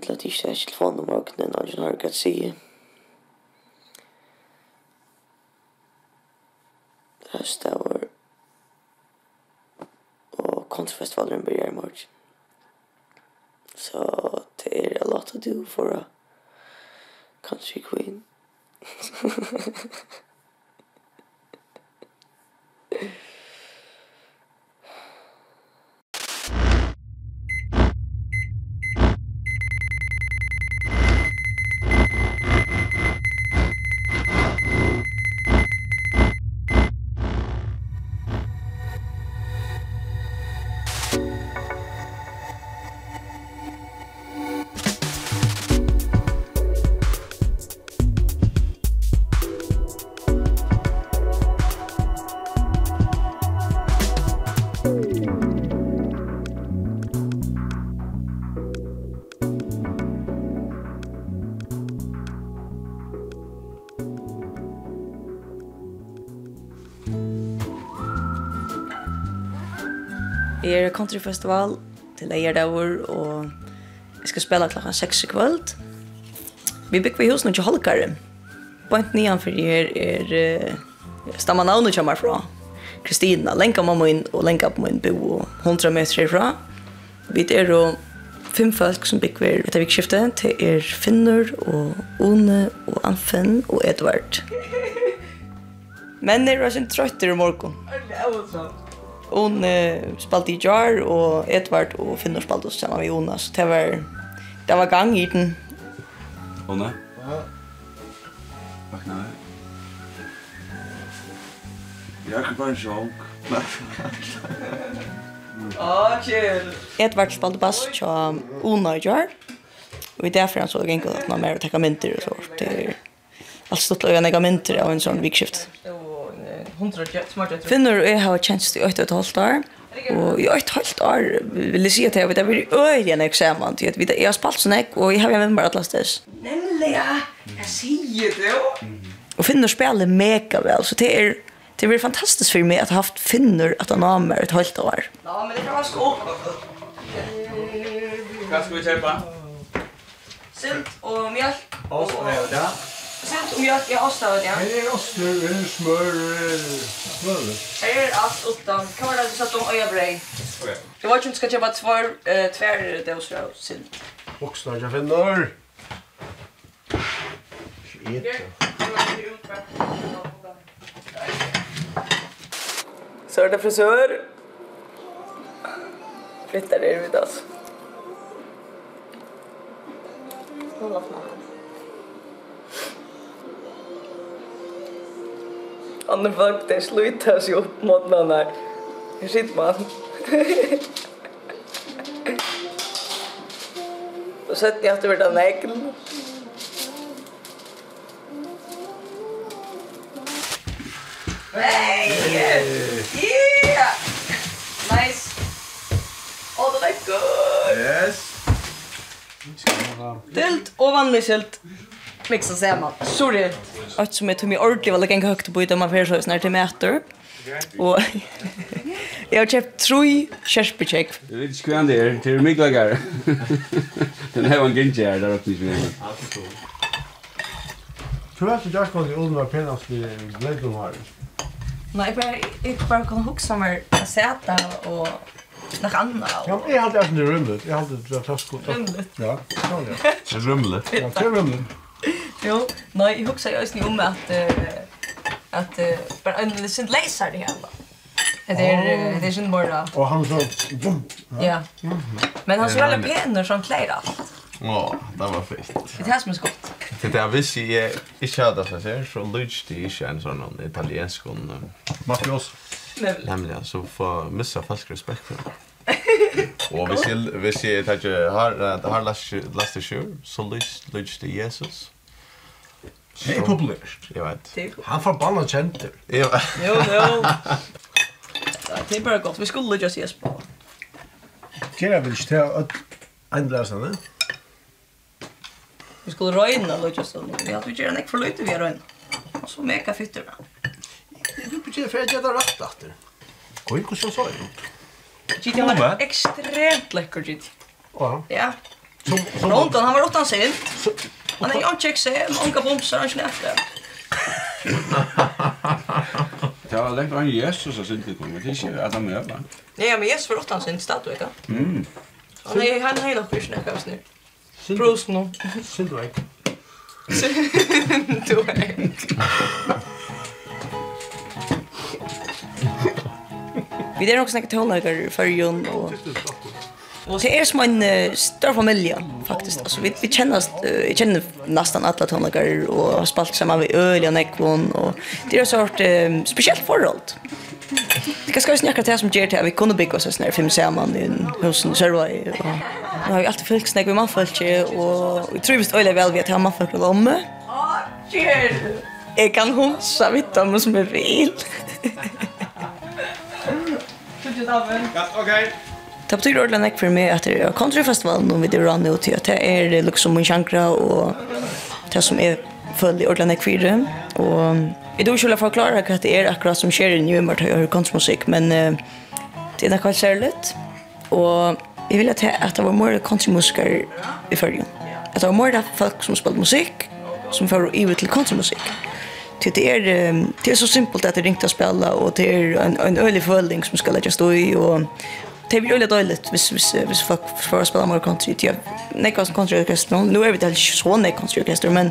grunn til at jeg ikke har telefonen om morgenen, og jeg har ikke hatt sige. Høstavur og kontrfestivalen börjar i morgen. Så det er a lot to do for a country queen. Country Festival til Leierdaur, og jeg skal spille klokka 6 i kvöld. Vi bygger i husen og holkare. Point nian for her er uh, stamma navnet kommer fra. Kristina, lenka mamma inn og lenka på min bo og hundra meter herfra. Vi er jo fem folk som bygger etter vikskiftet. Det er Finnur og One og Anfen og Edvard. Men er du ikke trøytter i morgen? Jeg er Hon eh, spalte i jar, og Edvard og Finnur spalte oss sammen med Jonas. Det var, det var gang i den. Ånne? Ja. Vakna her. Jeg kan bare en sjong. Chill. Edvard spalte bass til Ona i jar. Og i derfor han så gikk det at man mer å tekke mynter og så. Det er alt stått å gjøre mynter av en sånn vikskift. Ja. Finner og jeg har kjent i 8,5 år. Og i 8,5 år vil jeg si at jeg vet at jeg blir øyne enn eksamen. Jeg vet at jeg har spalt sånn ek, og jeg har hjemme bare alle des. Nemlig, ja. Jeg sier det jo. Og Finner spiller mega vel, så det er Det blir fantastiskt för mig att ha haft finner att han har med ett halvt år. Ja, men det kan være skål. Hva skal vi kjøpe? Sylt og mjölk. Och, och, och, Sent om mjölk är ost av det. Det är ost, det är smör, smör. Det är allt utan. Kan man alltså sätta om över dig? Jag vet inte ska köpa två tvär dosor av silt. Vuxna, jag finner. Shit. Så är det frisör. Flyttar det ut alltså. Håll. Andra folk där slutar sig upp mot någon här. Hur sitter man? Då sätter jag att det blir en ägg. Hey! Yeah! Nice! Oh, det er good! Yes! Dilt og vanlig skilt. Miksa saman. Sorry att som är till mig ordentligt väl gänga högt på utan man får så snart till mäter. Och jag har köpt tre körsbecheck. Det är inte det där, det är mycket lägre. Den här var en gänga där där uppe i Sverige. Tror jag att jag ska gå och ordna pennas till Glenn här. Nej, bara jag bara kan huxa mig att sätta och Nach Anna. Ja, jeg hadde en rømlet. Jeg hadde det var taskot. Rømlet? Ja, ja. En rømlet? Ja, det er rømlet. Jo, nej, jag huxar ju inte om att att bara en liten laser det här. Det är det är synd bara. Och han så bum. Ja. Men han så alla pennor som klär allt. Ja, det var fint. Det här som är skott. Det där visste jag inte hade så här så lutsch det ikke en sånn italiensk och mafios. Nämligen så får missa fast respekt för Og hvis jeg, hvis jeg tar ikke har, har last sjø, så lyst det Jesus. Det är populärt. Jag vet. Han förbannad känter. Jo, jo. Det är bara gott. Vi skulle just ses på. Kera vill inte ha att ändläsa det. Vi skulle röjna just så. Vi hade gjort en äck för lite vi har röjna. Och så meka fytter va. Det inte för att jag har rätt efter. in och så så ut. Gitti var extremt läcker gitti. Ja. Ja. Som, som, han var åttan sent. Han er ikke ikke check sig, många bomsar han kjenner snäfte. Det var längt an Jesus och synd det kom, men det er ikke at han er va. Nej, men Jesus var åt han synd stad vet du. Mm. Han är han hela kristna kaos nu. Prost nu. Synd du inte. Du är. Vi er nok snakket tøvnøkker i fargen, og Och det är som en uh, stor familj faktiskt. Alltså vi vi känner uh, känner nästan alla tonlager och har spalt samman med öl och nekvon och det är en sort uh, speciellt förhåll. Det kan ska skrivas snacka till som ger till vi kunde bygga oss sånn her fem sammen i husen Sørvøy. Nå har vi alltid fyllt snack med mannfolk, och vi tror visst øyelig väl vi att jeg för mannfolk og lomme. Jag kan hunsa vitt om som är vill. Tutsi, David. Okej. Det betyr ordentlig nekk for meg at det er countryfestivalen og vi det rann ut til at det er liksom min sjankra og det som er følge ordentlig nekk for det. Og jeg tror ikke vil forklare hva det er akkurat som skjer i Njumar til å høre countrymusikk, men det er nekk veldig særlig. Og jeg vil at det var mer countrymusikere i følgen. At det var mer folk som spiller musikk, som får ivet til countrymusikk. Det är det är så simpelt att det ringt att spela och det är en en ölig förling som ska lägga stå i och det är väldigt dåligt hvis hvis hvis folk får spela mer country typ nej som country orkester nu är vi det så nej country orkester men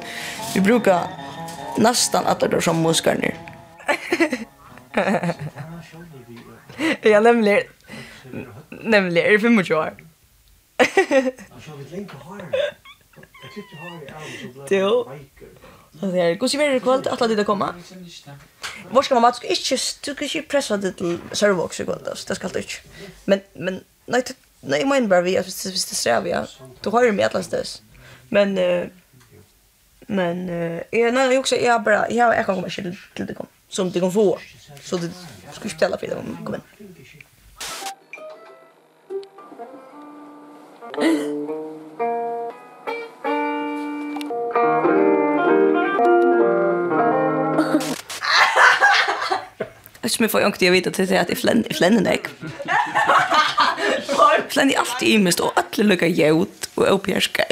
vi brukar nästan att det är som musiker Ja, nämligen nämligen är det 25 år. Jo. Det är gott att det är kvalt att det komma. Vars ska man ska inte du ska inte pressa det till servo också gott Det ska inte. Men men nej nej men bara vi att det det strävar ja. Du har ju med alla stöds. Men men eh nej också jag bara jag har jag kommer till det kom som det kan få. Så det ska ställa för det kommer. som jeg får jo ikke vite til at jeg flenner, jeg flenner deg. Jeg flenner alltid i mest, og alle lukker jævd og oppgjørske.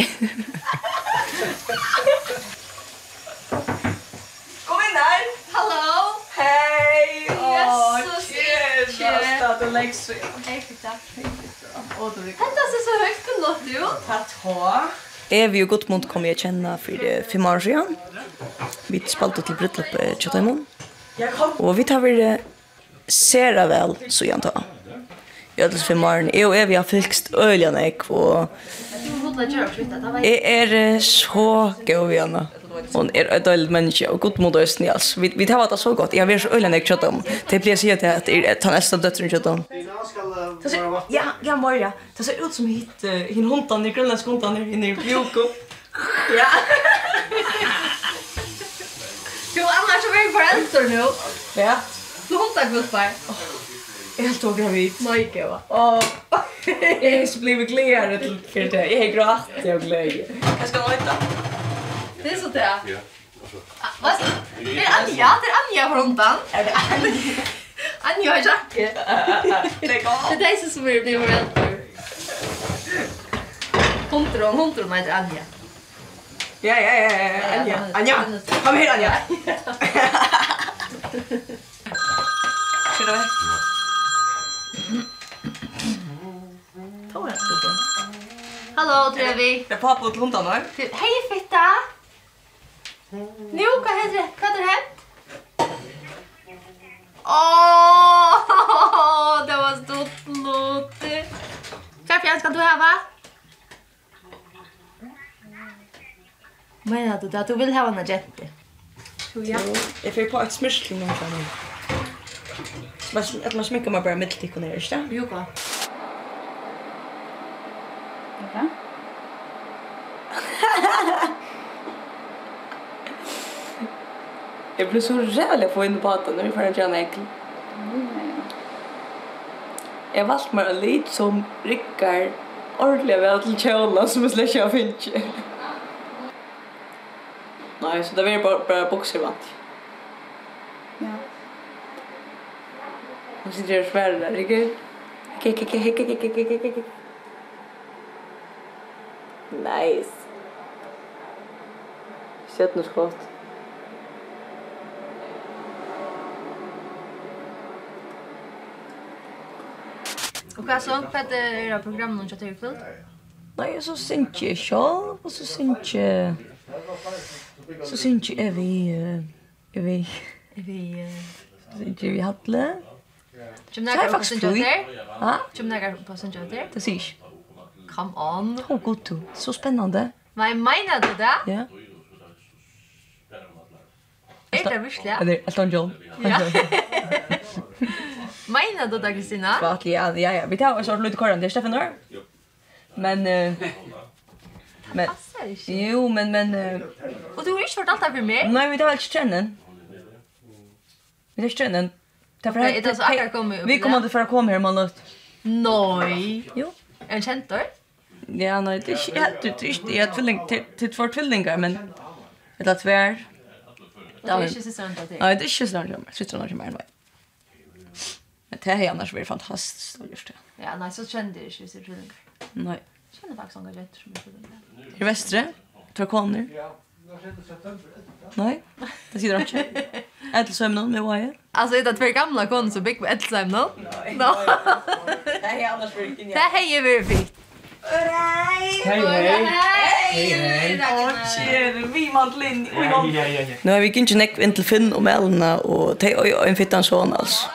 Kom inn her! Hallo! Hei! Jesus! Yes, Kjære! Det er legg så Hei, fitta. Henta seg så høyt på låt du. Tatt hå. Evi og Gudmund kom jeg kjenne for fem år siden. Vi spalte til bryllup Kjøttaimund. Og vi tar vel sera vel, så gjør tar. ta. I alle fem årene. Jeg og Evi har fylkst øyene jeg, og jeg er så gøy vi henne. Hon är ett dåligt människa och god mot östen i alls. Vi, vi tar vata så gott. Jag vet så öljande jag kött om. Det blir så att jag tar nästa döttren kött om. Ja, ja, Maria. Det ser ut som hit hin hundan i grönländsk hundan inne i Bjoko. Ja. Du, annars är vi föräldrar nu. Ja åtta gubbar. Jag är helt gravid. Nej, gud. Åh. Jag är så blivit glädjare till för det. Jag är grått. Jag är glädje. Jag ska nöjda. Det är så det. Ja. Vad? Det är Anja. Det är Anja från undan. Är det Anja? Anja har jacke. Lägg av. Det är så som vi blir föräldrar. Hundron, hundron heter Anja. Ja, ja, ja, ja, Anja, Anja, kom her, Anja! Kör då. Ta det då. Hallå Trevi. Det är pappa åt hundarna. Hej fitta. Nu, vad heter det? Vad har hänt? Åh, det var stort låt. Kärpjan, ska du häva? Menar du det? Du vill häva en agente? Jo, ja. Jag får på ett smyrsling om det Att man sminkar man bara mitt tycker ner, stämmer ju kvar. Ja. Jag blir så rädd på en båt när vi får en jävla äckel. Jag valt mig en lit som ryckar ordentligt väl till kjola som jag släcker av finche. Nej, så det var bara, bara boxervant. Ja. Hon sitter och svär där, inte? Nice. Stjärnskott. Och vad så Vad är det era program någon jag tar fullt? Nej, så syns ju själv och så syns ju så syns ju är vi är vi är vi så syns ju vi hade Gymnagar på sin jönter? Ha? Gymnagar på sin jönter? Det syns. Come on. Åh, god du. Så spännande. Men menar du det? Ja. Er det virkelig? Er det Elton John? Ja. Menar du det, Kristina? Svartlig, ja, ja, ja. Vi tar oss ordentlig ut i korren. Det er Steffen Nør. Men... Men... Jo, men, men... Og du har ikke fortalt det for meg? Nei, vi tar vel ikke trennen. Vi tar ikke trennen. Därför är det så akkurat kommer upp. Vi kommer inte för att komma här man lust. Nej. Jo. En käntor? Ja, nej, det är inte det är inte jag tvilling till två tvillingar men det är tvär. Det är inte så sant att det. Nej, det är inte så sant. någon mer än så Men det här annars blir fantastiskt att just det. Ja, nej så kände det inte så tvillingar. Nej. Känner faktiskt några rätt som är tvillingar. I västra? Tror jag kommer. Ja, det är september. Nej, det sitter inte. Ätelsömnen med wire. Alltså det är två gamla kon så big ätelsömnen. Nej. Det är annars för inte. Det här är vi fick. Hej hej. Hej. Och vi mant linn. Ja, ja, ja. Nu har vi inte näck intil Finn och Melna och en fittan son alltså.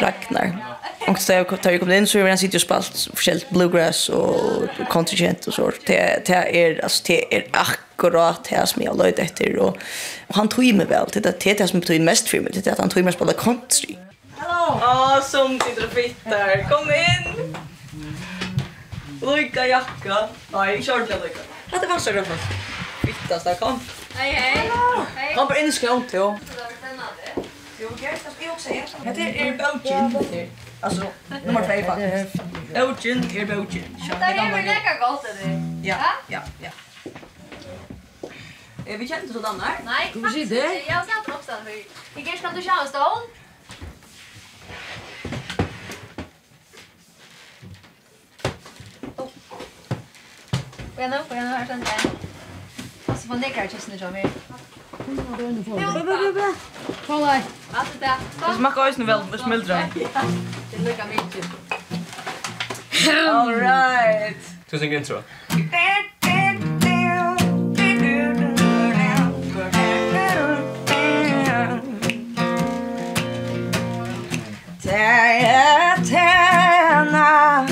Ragnar. Och så tar jag kom in så är han sitter och spalt förskällt bluegrass och contingent och så. Det det är alltså det är akkurat det som jag löjde efter och, och han tog mig väl till det det som betyder mest för mig det är att han tog mig spela country. Hallå. Ja, som sitter och fittar. Kom in. Lojka jacka. Nej, kör kjortla lojka. Hade var så roligt. Fitta så kom. Hej hej. Hej. Kom på inskånt då. Jo, jag ska också här. Det är bouchen. Alltså, nummer två faktiskt. Ocean är Bocean. Det är väl lika gott det. Ja, ja, ja. Är vi känner så här? Nej, faktiskt inte. Jag har snabbt också. Vi kanske kan du köra en stål? Gå gjennom, gå gjennom her, sånn der. Og så får den ikke her kyssene, Tommy. Kolla. Allt det. Det smakar ju väl smultron. Det lukar mycket. All right. Tusen intro. Tjena, tjena,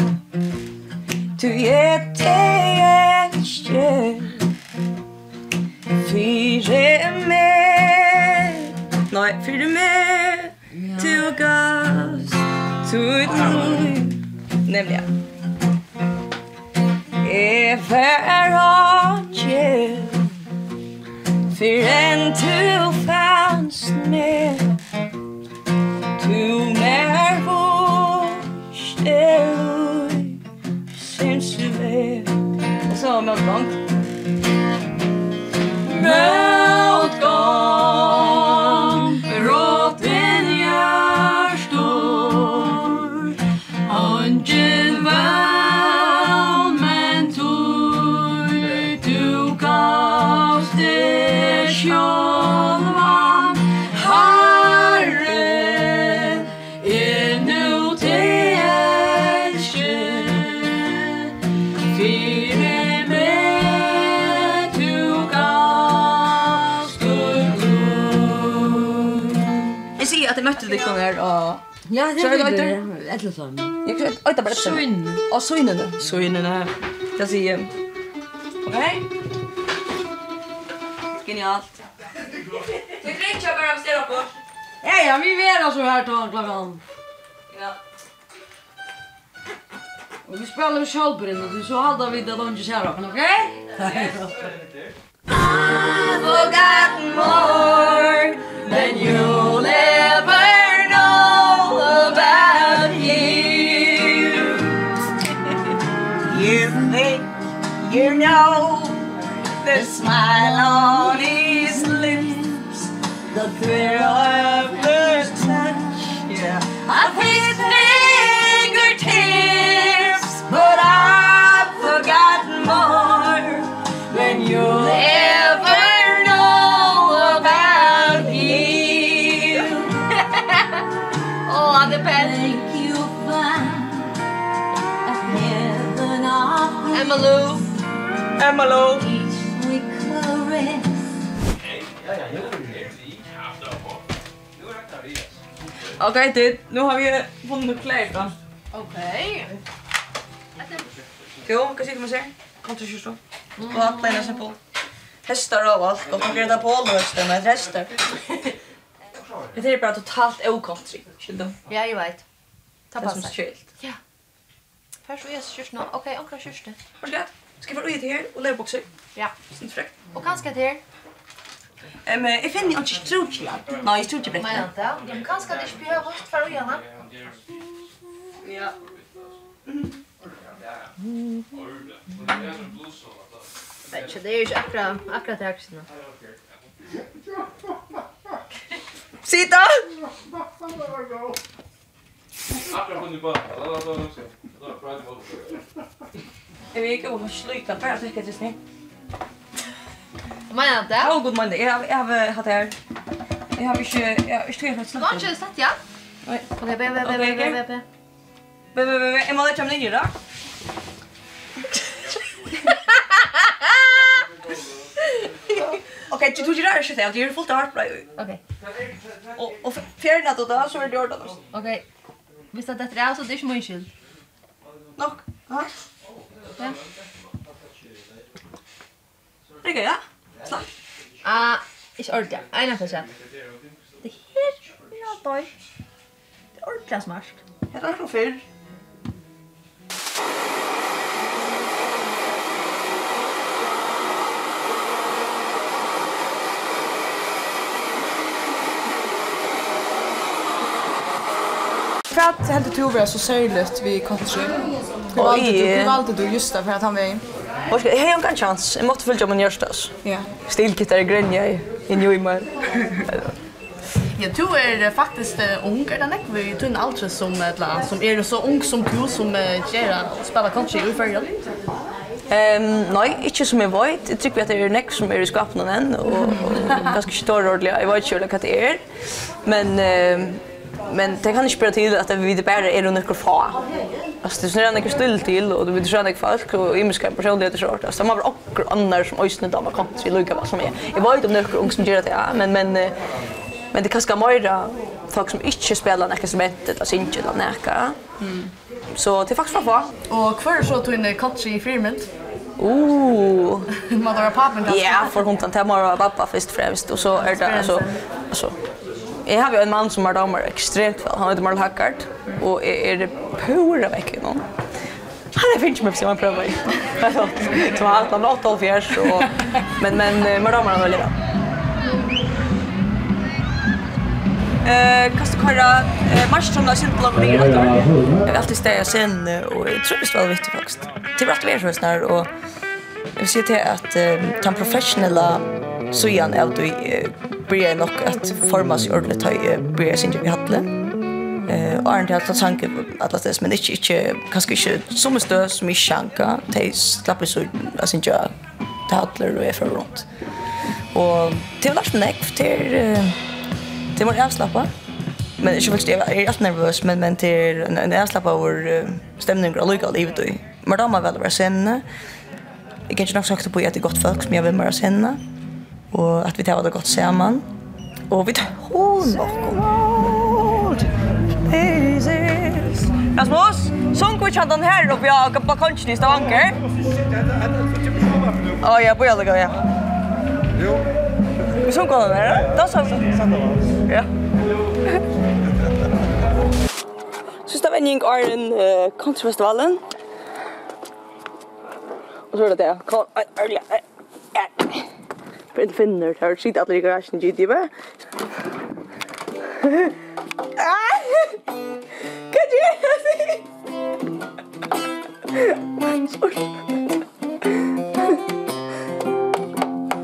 du är ut nemlig If er want you For en du fanns med Du mer hos dig Syns du med Och så har vikunner og... Ja, det er det. Et eller sånn. Jeg kan ikke bare etter. Søyn. Og søynene. Søynene. Det sier... jeg. Ok. Genialt. Du drikker bare av stedet på. Ja, ja, vi vet altså her til klokken. Ja. Og vi spelar og så halda vi det lunge kjære, ok? I've forgotten more than you Emma Lou. Emma Lou. Okej, okay, nu har vi vunnit klär då. Okej. Jo, kan sitta med sig. Kom till kyrstå. Och att plena sig på. Hästar och allt. Och man reda på ålderhösten med hästar. Det är bara totalt okontrig. Skiljer Ja, jag vet. Ta. Det är som skilt. Ja. Først så jeg kjørst nå. Ok, omkring kjørst det. Hva er Skal jeg få ut her og leve bokser? Ja. Sint frekt. Og kanskje til her? Um, jeg finner ikke strutje. Nei, strutje brekk. Men ja, men kanskje det ikke blir høyt for å. Ja. Vet ikke, det er jo ikke akkurat, akkurat det akkurat. Sita! Akkurat på nivå. Jeg vil ikke over sluta, bare så ikke just nu. Men det Ja, god man det. Jag har haft här. Jag har inte jag tror jag har släppt. Sett ja. Nej, det be be be be be be. Be be be, är man där kommer ni då? Okej, du tog ju där shit, det är fullt av bra. Okej. Och och färna då då så är det ordat. Okej. Visst att det är så det är ju min skyld. Nok. Ja. Ja. Okay, ja. Slapp. Ah, ich ordja. Einer Fisch. Det her er døy. Det er ordentlig smart. Her er det fyrr. att helt till Ove så särskilt vi country? Hur valde du? Hur valde du just det för att han var in? Och jag har en chans. Jag måste följa min görstas. Ja. Stilgitarr grenja i i New York. Ja, du är faktiskt ung, er det nek? Vi tunn alder som ett som är så ung som du som gör spela country i färgen. Ehm, nej, inte som jag vet. Jag tycker att det är näck som är i skapnaden än och ganska stor ordentligt. Jag vet inte hur det är. Men Men det kan inte spela till att vi bara är under få. Alltså det snurrar några still till och du vet så några folk och imiska personligheter så där. Så man var också andra som ösnen damer man kan se lucka vad som är. Jag vet om några ung som gör det ja, men men men det kanske mer folk som inte spelar några instrument eller synte eller några. Mm. Så det är faktiskt bra. Och er så tog en katsch i filmen. Ooh. Man har pappa. Ja, för hon tar mamma och pappa först främst och så är det alltså alltså Jeg har jo en mann som har damer ekstremt vel. Han heter Marl Hackard, og jeg er pura vekk i noen. Han er finnes med på sin prøve. Det var alt han 8 og 4, men, men Marl damer han veldig bra. Eh, kast kvar marsjon av Sintla med ringen där. Jag alltid stäja sen och jag tror det var viktigt faktiskt. Till rätt vi är så snär och jag vill säga till att den professionella sujan är du började jag nog att formas i ordentligt har jag började synge vi hade. Eh och Arne hade tanke alla ställs men inte inte kanske inte som stö som i sjanka, de slapp så att synge tattler och är för runt. Och till vart Neck till Det man avslappa. Men jag vet jeg er alt nervøs, men men till en avslappa vår stämning och av livet og. Men da må jeg väl vara sen. Jag kan ikke nog sagt på att det er gott folk som jag vill vara sen og at vi tar det godt sammen. Og vi tar hon nok. Rasmus, sånn sunk vi kjantan her oppe av balkonjen i Stavanger? Å, ja, på jævlig ja. Jo. Vi sunk den her, da sa vi. Ja. Så det var en gjeng Arjen Countryfestivalen. Og så er det det. Kom, ærlig, ærlig släpper en finner. Det har skit alla i garagen i GDB. Kan du göra det?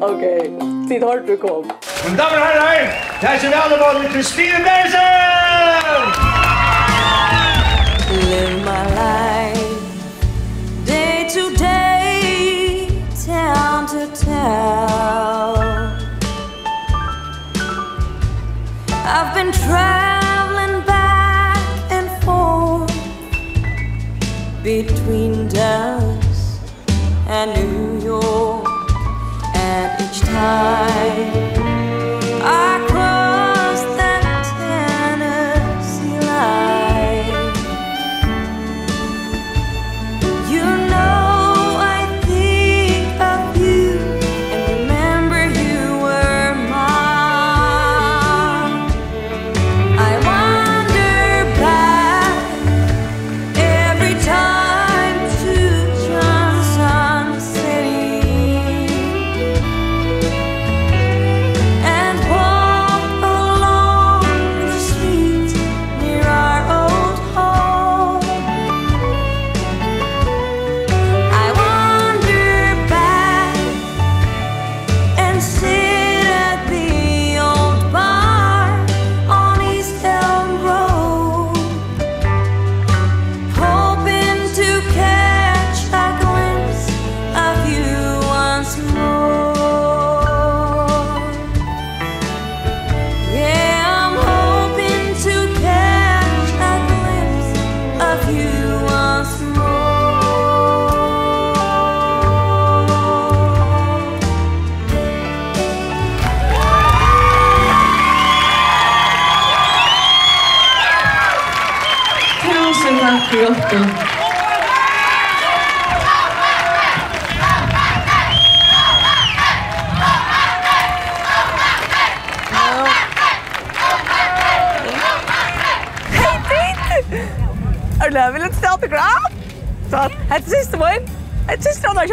Okej, tid hårt du kom. Men damer og herrer, det här är väl allvarligt Kristina Bergsen! I've been traveling back and forth Between Dallas and New York And each time.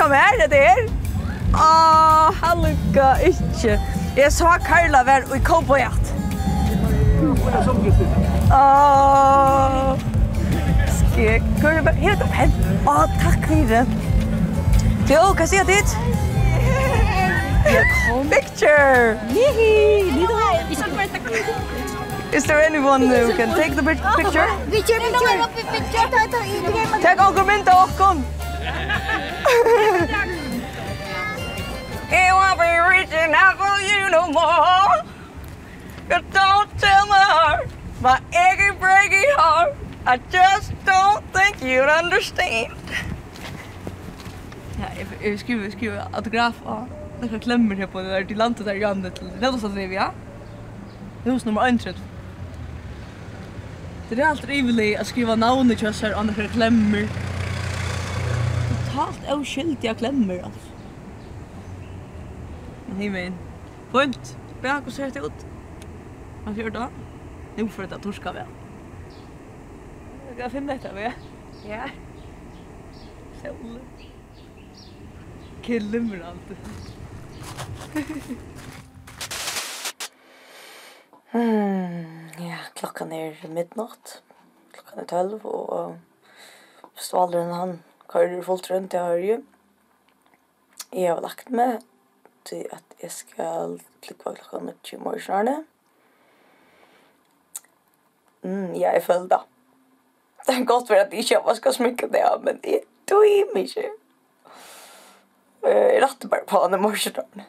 om her, det her. Åh, han lukka ikke. Jeg sa Karla var i cowboyhatt. Åh, skik. Går du bare helt opp hen? Åh, takk, Vire. Jo, hva sier dit? Picture! Yee! Is there anyone who can take the picture? Picture, picture! Take onkel Minta, kom! It won't be reaching out for you no more. But don't tell my heart, my achy, breaky heart. I just don't think you'd understand. Ja, jeg skriver, skriver autograf og noen klemmer her på det der, de landet der i andre til Redostatliv, ja? Det er hos nummer 31. Det er alt rivelig å skriva navnet kjøsser og noen klemmer totalt avskyldiga klämmer alltså. Nej men. Fint. Bra, hvordan ser det ut. Vad gör då? Nu för att torska vel. Jeg kan finne dette, vi. Ja. Sol. Killen allt. Hmm, ja, klokkan er midnatt. Klokkan er 12 og Svalren han kører fullt rundt, det har jeg. Har lagt meg til at jeg skal flikva klokka 90 i morgen. Mm, jeg er full da. Det er godt for at jeg ikke skal smykke det av, men jeg tog i mig ikke. Jeg rattar bare på han i morgen.